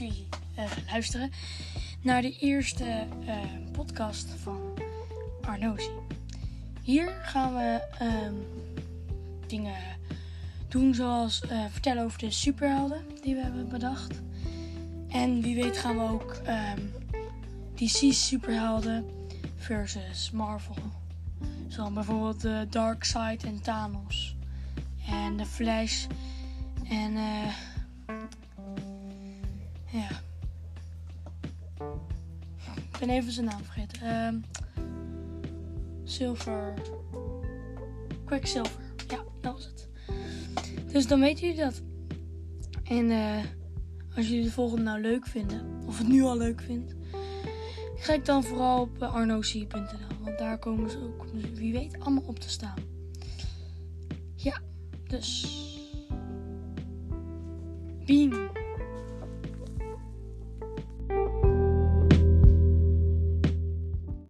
jullie eh, luisteren naar de eerste eh, podcast van Arnozi. Hier gaan we ehm, dingen doen zoals eh, vertellen over de superhelden die we hebben bedacht. En wie weet gaan we ook ehm, DC superhelden versus Marvel. Zoals bijvoorbeeld de Darkseid en Thanos. En de Flash en eh ja. Ik ben even zijn naam vergeten. Ehm Silver. Quicksilver. Ja, dat was het. Dus dan weten jullie dat. En eh als jullie de volgende nou leuk vinden, of het nu al leuk vindt, kijk dan vooral op uh, arnoc.nl. Want daar komen ze ook, wie weet, allemaal op te staan. Ja, dus. being